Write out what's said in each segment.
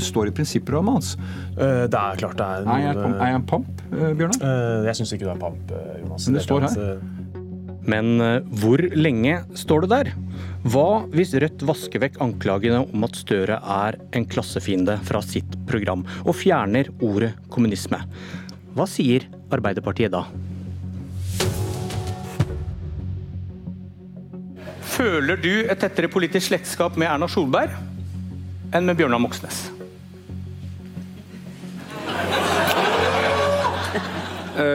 Det står i prinsipprogrammet hans. Uh, det er klart det er noe... Er jeg en pamp, Bjørnar? Uh, jeg syns ikke du er pamp, Jonas. Men det står her. Men hvor lenge står det der? Hva hvis Rødt vasker vekk anklagene om at Støre er en klassefiende fra sitt program, og fjerner ordet kommunisme? Hva sier Arbeiderpartiet da? Føler du et tettere politisk slektskap med Erna Solberg enn med Bjørnar Moxnes?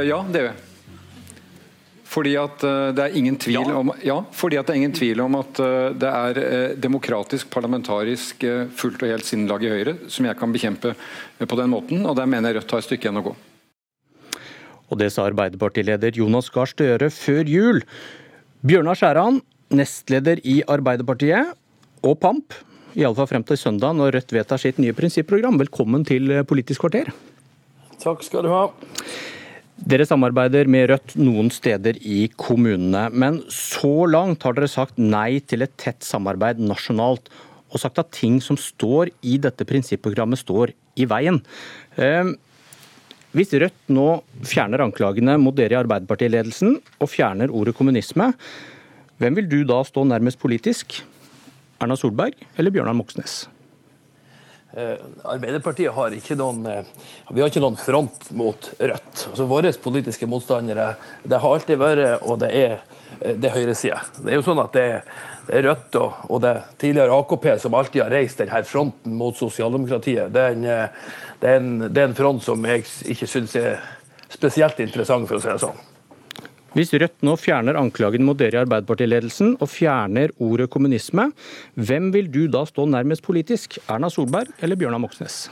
Ja, det gjør jeg. Fordi at uh, det er ingen tvil ja. om ja, fordi at det er ingen tvil om at uh, det er demokratisk, parlamentarisk, fullt og helt sinnlag i Høyre som jeg kan bekjempe på den måten. og Der mener jeg Rødt har et stykke igjen å gå. Og Det sa Arbeiderpartileder Jonas Gahr Støre før jul. Bjørnar Skjæran, nestleder i Arbeiderpartiet, og Pamp, iallfall frem til søndag når Rødt vedtar sitt nye prinsipprogram. Velkommen til Politisk kvarter. Takk skal du ha. Dere samarbeider med Rødt noen steder i kommunene, men så langt har dere sagt nei til et tett samarbeid nasjonalt, og sagt at ting som står i dette prinsipprogrammet står i veien. Ehm, hvis Rødt nå fjerner anklagene mot dere i Arbeiderpartiledelsen og fjerner ordet kommunisme, hvem vil du da stå nærmest politisk? Erna Solberg eller Bjørnar Moxnes? Eh, Arbeiderpartiet har ikke noen, eh, har ikke noen front mot Rødt. Altså, våre politiske motstandere det har alltid vært, og det er, det det høyresida. Det er jo sånn at det, det er Rødt og, og, det tidligere AKP som alltid har reist denne fronten mot sosialdemokratiet. Det er en, det er en, det er en front som jeg ikke syns er spesielt interessant, for å si det sånn. Hvis Rødt nå fjerner anklagen mot dere i Arbeiderpartiledelsen og fjerner ordet kommunisme, hvem vil du da stå nærmest politisk? Erna Solberg eller Bjørnar Moxnes?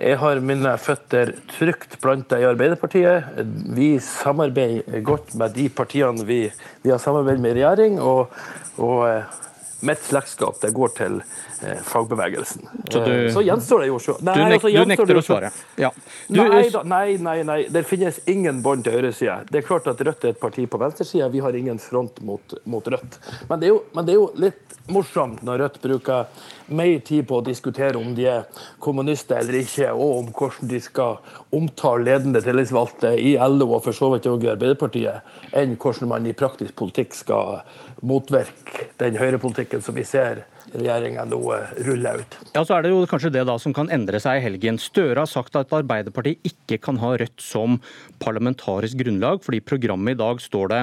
Jeg har mine føtter trygt planta i Arbeiderpartiet. Vi samarbeider godt med de partiene vi, vi har samarbeidet med i regjering. og, og eh, mitt slektskap det går til eh, fagbevegelsen. Så, du, eh, så, gjenstår det jo så, nei, du, nek, altså, du nekter å svare? Ja. Du, nei, da, nei, nei, nei. Det finnes ingen bånd til høyresida. Det er klart at Rødt er et parti på venstresida. Vi har ingen front mot, mot Rødt. Men det, jo, men det, er jo, litt morsomt når Rødt bruker mer tid på å diskutere om de er kommunister eller ikke, og om hvordan de skal omtale ledende tillitsvalgte i LO og for så vidt også i Arbeiderpartiet, enn hvordan man i praktisk politikk skal motvirke den høyrepolitikken som vi ser regjeringa nå eh, ruller ut. Ja, så er det jo kanskje det da som kan endre seg i helgen. Støre har sagt at Arbeiderpartiet ikke kan ha Rødt som parlamentarisk grunnlag, fordi i programmet i dag står det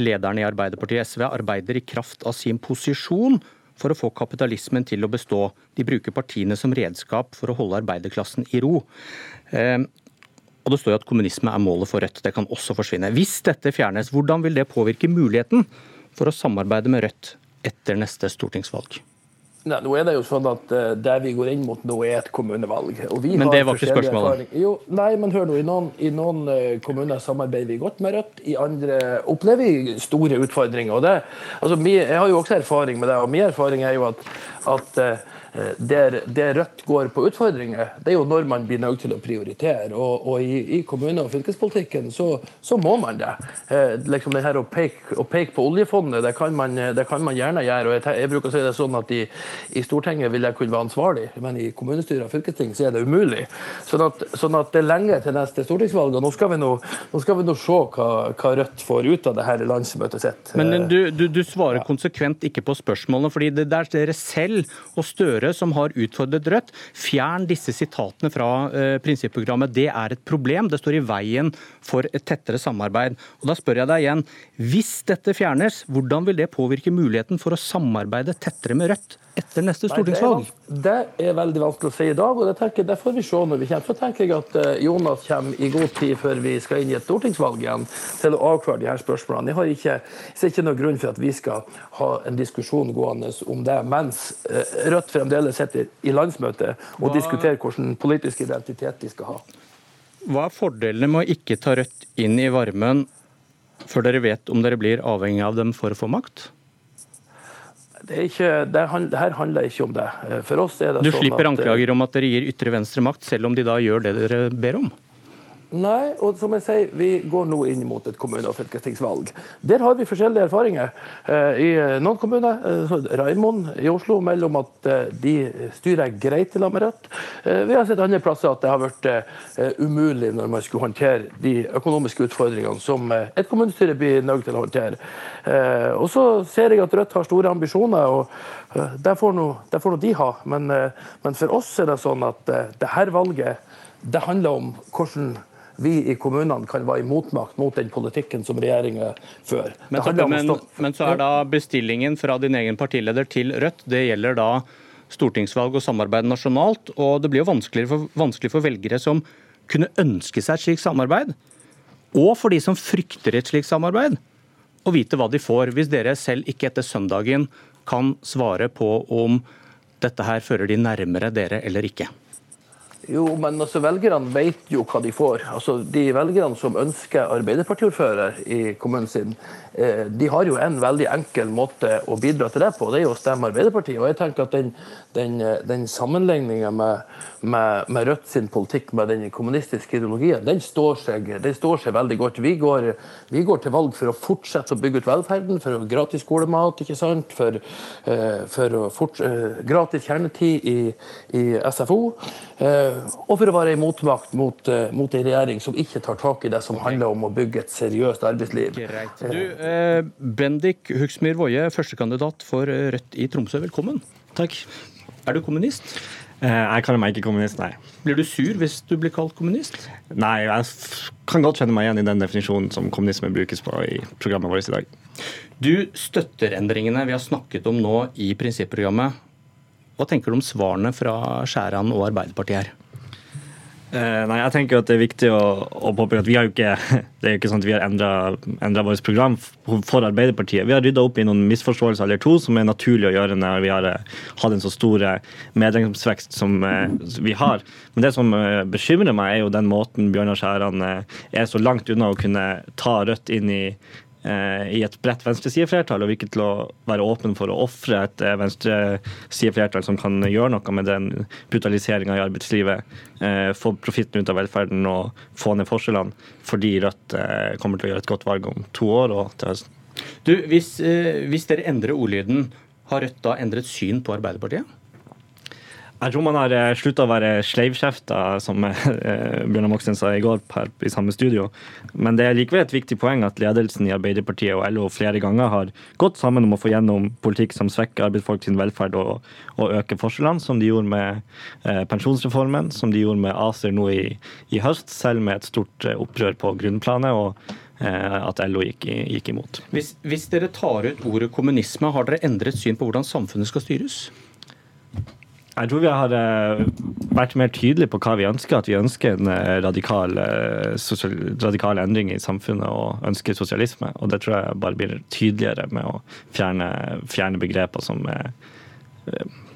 lederen i Arbeiderpartiet SV arbeider i kraft av sin posisjon for å få kapitalismen til å bestå. De bruker partiene som redskap for å holde arbeiderklassen i ro. Eh, og det står jo at kommunisme er målet for Rødt. Det kan også forsvinne. Hvis dette fjernes, hvordan vil det påvirke muligheten for å samarbeide med Rødt etter neste stortingsvalg? Nei, nå er Det jo sånn at uh, det vi går inn mot nå, er et kommunevalg. men det var ikke spørsmålet? Jo, nei, men hør nå. I noen, i noen uh, kommuner samarbeider vi godt med Rødt. I andre opplever vi store utfordringer. det, altså, Jeg har jo også erfaring med det. og Min erfaring er jo at, at uh, Eh, der, der, Rødt går på utfordringer, det er jo når man blir nødt til å prioritere. Og, og i, i, kommune- og fylkespolitikken så, så må man det. Eh, liksom det her Å peke, å peke på oljefondet, det kan, man, det kan, man, gjerne gjøre. og jeg, jeg, bruker å si det sånn at i, i, Stortinget vil jeg kunne være ansvarlig, men i kommunestyret og fylkesting så er det umulig. Sånn at, sånn at det er lenge til neste stortingsvalg. og Nå skal vi nå, skal vi nå se hva, hva, Rødt får ut av det her landsmøtet sitt. Men du, du, du svarer konsekvent ikke på spørsmålene, fordi det er dere selv og Støre Støre som har utfordret Rødt. Fjern disse sitatene fra eh, prinsipprogrammet. Det er et problem. Det står i veien for et tettere samarbeid. Og Da spør jeg deg igjen, hvis dette fjernes, hvordan vil det påvirke muligheten for å samarbeide tettere med Rødt etter neste stortingsvalg? Nei, det, er, det, er veldig vanskelig å si i dag, og det, tenker, det får vi se når vi kommer. Så tenker jeg at eh, Jonas kommer i god tid før vi skal inn i et stortingsvalg igjen, til å avklare de her spørsmålene. Jeg har ikke, jeg ser ikke noen grunn for at vi skal ha en diskusjon gående om det, mens eh, Rødt fremdeles sitter i landsmøtet og Hva... diskuterer hvilken politisk identitet de skal ha. Hva er fordelene med å ikke ta Rødt inn i varmen før dere vet om dere blir avhengig av dem for å få makt? Det, ikke, det, det, her handler ikke om det. For oss er det du sånn slipper at, anklager om at dere gir ytre venstre makt, selv om de da gjør det dere ber om? Nei, og som jeg sier, vi går nå inn mot et kommune- og fylkestingsvalg. Der har vi forskjellige erfaringer. Eh, I noen kommuner, eh, Raimond i Oslo, mellom at eh, de styrer greit i lag med Rødt. Vi har sett andre plasser at det har vært umulig når man skulle håndtere de økonomiske utfordringene som et kommunestyre blir nødt til å håndtere. Og så ser jeg at Rødt har store ambisjoner, og det får nå de ha. Men, men, for oss er det sånn at det her valget det handler om hvordan vi i kommunene kan være i motmakt mot den politikken som regjeringen fører. Men, men, men, så er da bestillingen fra din egen partileder til Rødt, det gjelder da stortingsvalg og samarbeid nasjonalt. Og det blir jo vanskelig for, vanskelig for velgere som kunne ønske seg et slikt samarbeid, og for de som frykter et slikt samarbeid, å vite hva de får, hvis dere selv ikke etter søndagen kan svare på om dette her fører de nærmere dere eller ikke. Jo, men altså, velgerne vet jo hva de får. Altså, De velgerne som ønsker Arbeiderpartiordfører i kommunen sin, eh, de har jo en veldig enkel måte å bidra til det på. Det er jo å stemme Arbeiderpartiet. Og jeg tenker at den, den, den sammenligninga med, med, med, Rødt sin politikk med den kommunistiske ideologien, den står seg, den står seg veldig godt. Vi går, vi går, til valg for å fortsette å bygge ut velferden, for gratis skolemat, ikke sant? for, eh, for fort, eh, gratis kjernetid i, i SFO. Uh, og for å være i motmakt mot, uh, mot en regjering som ikke tar tak i det som handler om å bygge et seriøst arbeidsliv. Greit. Du, eh, Bendik Hugsmyr Woie, førstekandidat for Rødt i Tromsø, velkommen. Takk. Er du kommunist? Eh, jeg kaller meg ikke kommunist, nei. Blir du sur hvis du blir kalt kommunist? Nei, jeg kan godt kjenne meg igjen i den definisjonen som kommunisme brukes på i programmet vårt i dag. Du støtter endringene vi har snakket om nå i prinsipprogrammet. Hva tenker du om svarene fra Skjæran og Arbeiderpartiet her? Uh, nei, jeg tenker at Det er viktig å, å påpeke at vi har jo ikke det er jo ikke sånn at vi har endra vårt program for Arbeiderpartiet. Vi har rydda opp i noen misforståelser eller to som er naturlig å gjøre når vi har uh, hatt en så stor medlemsvekst som vi har. Men det som bekymrer meg, er jo den måten Bjørnar Skjæran er så langt unna å kunne ta Rødt inn i Eh, i et bredt venstresideflertall, og virker til å være åpen for å ofre et eh, venstresideflertall som kan gjøre noe med den brutaliseringa i arbeidslivet, eh, få profitten ut av velferden og få ned forskjellene, fordi Rødt kommer til å gjøre et godt valg om to år og til høsten. Du, hvis, hvis dere endrer ordlyden, har Rødt da endret syn på Arbeiderpartiet? Jeg tror man har eh, slutta å være sleivkjefta, som eh, Bjørnar Moxnes sa i går i samme studio. Men det er likevel et viktig poeng at ledelsen i Arbeiderpartiet og LO flere ganger har gått sammen om å få gjennom politikk som svekker arbeidsfolk sin velferd og, og øker forskjellene, som de gjorde med eh, pensjonsreformen, som de gjorde med ACER nå i, i høst, selv med et stort eh, opprør på grunnplanet. og at LO gikk, gikk imot. Hvis, hvis dere tar ut ordet kommunisme, har dere endret syn på hvordan samfunnet skal styres? Jeg tror vi uh, vært mer tydelige på hva vi ønsker. At vi ønsker en uh, radikal, uh, sosial, radikal, endring i samfunnet og ønsker sosialisme. Og det tror jeg bare blir tydeligere med å fjerne, fjerne begreper som er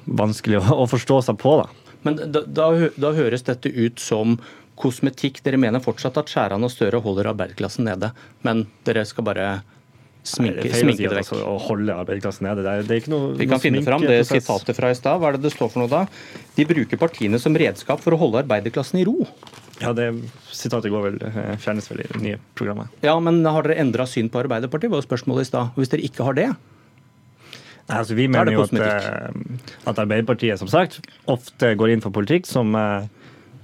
vanskelig å, å, forstå seg på. Da. Men da, da, da, høres dette ut som kosmetikk. Dere mener fortsatt at Skjæran og Støre holder arbeiderklassen nede, men dere skal bare Sminke, det vekk. Altså, å holde arbeiderklassen nede. Det er, det er ikke noe, Vi kan finne fram det sitatet fra i stad. Hva er det det står for noe da? De bruker partiene som redskap for å holde arbeiderklassen i ro. Ja, det sitatet går vel, eh, fjernes vel i det nye programmet. Ja, men har dere endra syn på Arbeiderpartiet, var spørsmålet i stad. Hvis dere ikke har det? Nei, altså Vi mener jo at, eh, at Arbeiderpartiet som sagt, ofte går inn for politikk som Eh,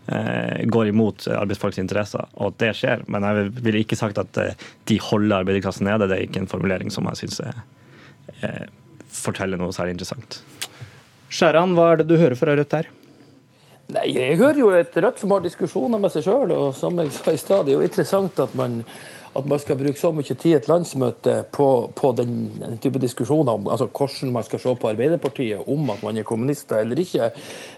går imot arbeidsfolks interesser, og at det skjer. Men jeg ville ikke sagt at eh, de holder arbeiderklassen nede. Det er ikke en formulering som jeg syns eh, forteller noe særlig interessant. Skjæran, hva er det du hører fra Rødt her? Nei, Jeg hører jo et Rødt som har diskusjoner med seg sjøl. Og som jeg sa i stad, det er jo interessant at man at man skal bruke så mye tid i et landsmøte på, på den, den, type diskusjoner om altså hvordan man skal se på Arbeiderpartiet, om at man er kommunister eller ikke.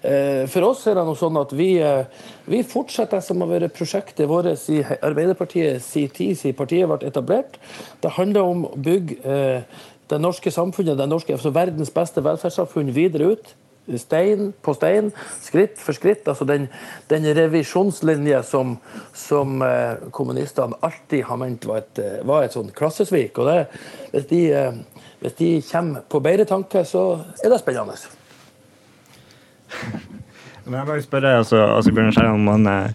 Eh, for oss er det noe sånn at vi, eh, vi fortsetter som å være prosjektet vårt i Arbeiderpartiet sin tid siden partiet ble etablert. Det handler om å bygge eh, det norske samfunnet, det norske, altså verdens beste velferdssamfunn, videre ut stein på stein, skritt for skritt. altså Den, den revisjonslinje som, som eh, kommunistene alltid har ment var et, eh, var et sånn klassesvik. og det, hvis, de, eh, hvis de kommer på bedre tanker, så er det spennende. Men jeg bare spørre altså, altså Bjørnar Skjæran, om han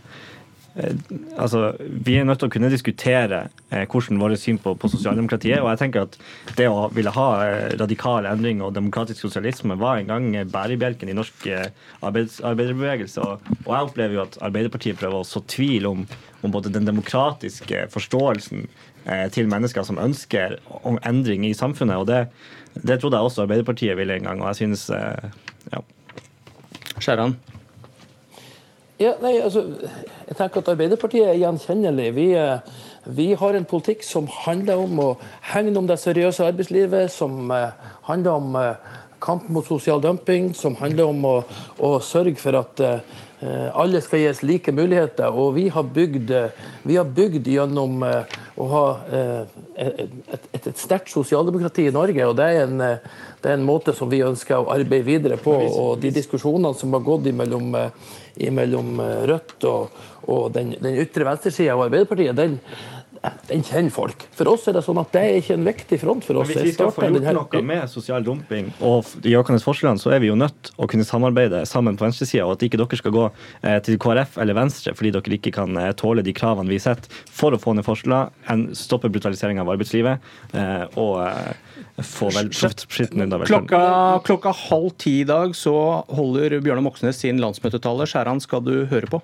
altså, Vi er nødt til å kunne diskutere eh, hvordan vårt syn på, på sosialdemokratiet og jeg tenker at Det å ville ha eh, radikal endring og demokratisk sosialisme var en gang bærebjelken i norsk eh, arbeids, arbeiderbevegelse. Og, og, jeg opplever jo at Arbeiderpartiet prøver å så tvil om, om både den demokratiske forståelsen eh, til mennesker som ønsker endring i samfunnet. og det, det trodde jeg også Arbeiderpartiet ville en gang. og jeg synes, eh, ja. Skjæran? Ja, nei, altså, jeg tenker at Arbeiderpartiet er gjenkjennelig. Vi, eh, vi, har en politikk som handler om å hegne om det seriøse arbeidslivet, som uh, handler om uh, kamp mot sosial dumping, som handler om å, å sørge for at alle skal gis like muligheter. Og vi har bygd, vi har bygd gjennom å ha et, et, et sterkt sosialdemokrati i Norge. og det er, en, det er en måte som vi ønsker å arbeide videre på. Og de diskusjonene som har gått imellom mellom eh, Rødt og, og den, den, ytre venstresida av Arbeiderpartiet, den, den kjenner folk. For oss er det sånn at det er ikke en viktig front for oss. Men hvis vi skal få gjort noe med sosial dumping og de økende forskjellene, så er vi jo nødt å kunne samarbeide sammen på venstresida, og at ikke dere skal gå eh, til KrF eller Venstre fordi dere ikke kan eh, tåle de kravene vi setter for å få ned forskjeller, stoppe brutalisering av arbeidslivet og få vel klokka, klokka halv ti i dag så holder Bjørnar Moxnes sin landsmøtetale. Skjæran skal du høre på?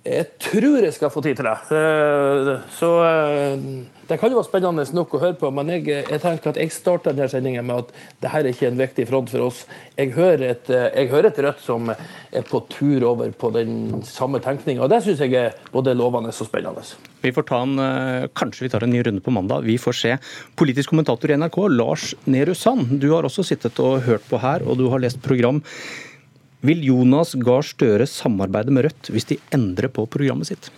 Jeg tror jeg skal få tid til det. Eh, så eh, det kan jo være spennende nok å høre på, men jeg, jeg tenker at jeg starter denne sendingen med at dette er ikke en viktig front for oss. Jeg hører et, eh, jeg hører et Rødt som er på tur over på den samme tenkninga, og det syns jeg er både lovende og spennende. Vi får ta en, Kanskje vi tar en ny runde på mandag. Vi får se. Politisk kommentator i NRK, Lars Nehru Sand, du har også sittet og hørt på her, og du har lest program. Vil Jonas Gahr Støre samarbeide med Rødt hvis de endrer på programmet sitt?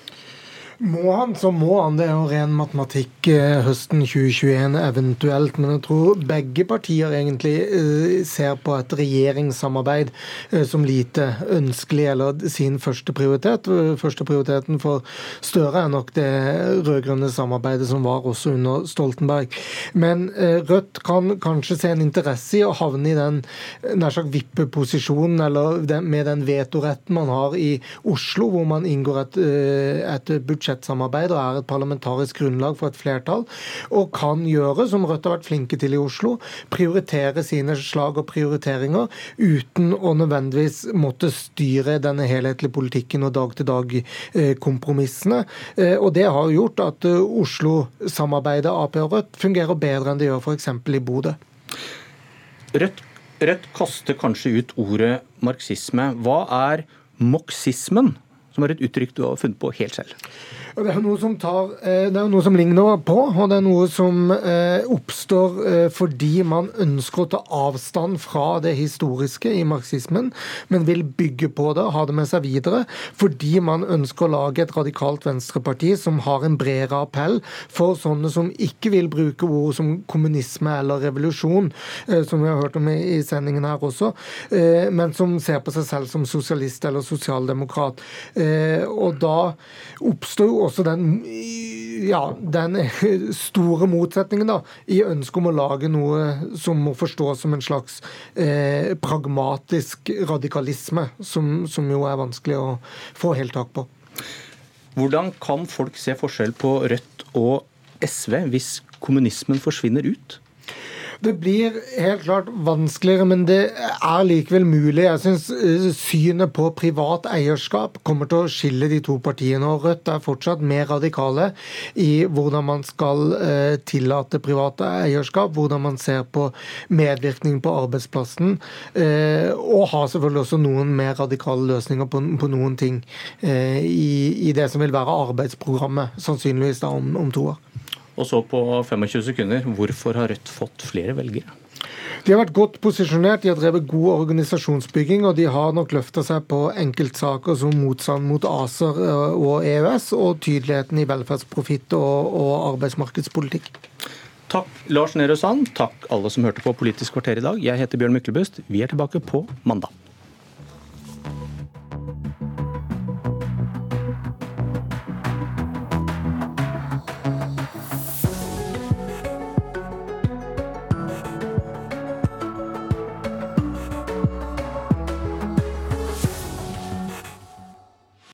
Må han, så må han. Det er jo ren matematikk eh, høsten 2021 eventuelt. Men jeg tror begge partier egentlig eh, ser på et regjeringssamarbeid eh, som lite ønskelig, eller sin første prioritet. Første prioriteten for Støre er nok det rød-grønne samarbeidet som var også under Stoltenberg. Men Rødt kan kanskje se en interesse i å havne i den nær sagt vippeposisjonen, eller med den vetoretten man har i Oslo, hvor man inngår et, et budsjett budsjettsamarbeid og er et parlamentarisk grunnlag for et flertall, og kan gjøre, som Rødt har vært flinke til i Oslo, prioritere sine slag og prioriteringer uten å nødvendigvis måtte styre denne helhetlige politikken og dag-til-dag-kompromissene. Eh, og Det har gjort at eh, Oslo-samarbeidet Ap og Rødt fungerer bedre enn det gjør f.eks. i Bodø. Rødt, Rødt kaster kanskje ut ordet marxisme. Hva er moxismen, som er et uttrykk du har funnet på helt selv? Det er noe som, tar, eh, det er noe som ligner på, og det er noe som eh, oppstår eh, fordi man ønsker å ta avstand fra det historiske i marxismen, men vil bygge på det ha det med seg videre. Fordi man ønsker å lage et radikalt venstreparti som har en bredere appell for sånne som ikke vil bruke ord som kommunisme eller revolusjon, som vi har hørt om i sendingen her også, men som ser på seg selv som sosialist eller sosialdemokrat. Og da oppstår jo også den, ja, den store motsetningen da, i ønsket om å lage noe som må forstås som en slags eh, pragmatisk radikalisme, som, som jo er vanskelig å få helt tak på. Hvordan kan folk se forskjell på Rødt og SV hvis kommunismen forsvinner ut? Det blir helt klart vanskeligere, men det er likevel mulig. Jeg syns eh, synet på privat eierskap kommer til å skille de to partiene. og Rødt er fortsatt mer radikale i hvordan man skal eh, tillate privat eierskap, hvordan man ser på medvirkning på arbeidsplassen, eh, og har selvfølgelig også noen mer radikale løsninger på, noen ting i, det som vil være arbeidsprogrammet, sannsynligvis da om to år. Og så på 25 sekunder, hvorfor har Rødt fått flere velgere? De har vært godt posisjonert, de har drevet god organisasjonsbygging, og de har nok løfta seg på enkeltsaker som motstand mot ACER eh, og EØS, og tydeligheten i velferdsprofitt og, og arbeidsmarkedspolitikk. Takk Lars Nehru Sand, takk alle som hørte på Politisk kvarter i dag. Jeg heter Bjørn Myklebust. Vi er tilbake på mandag.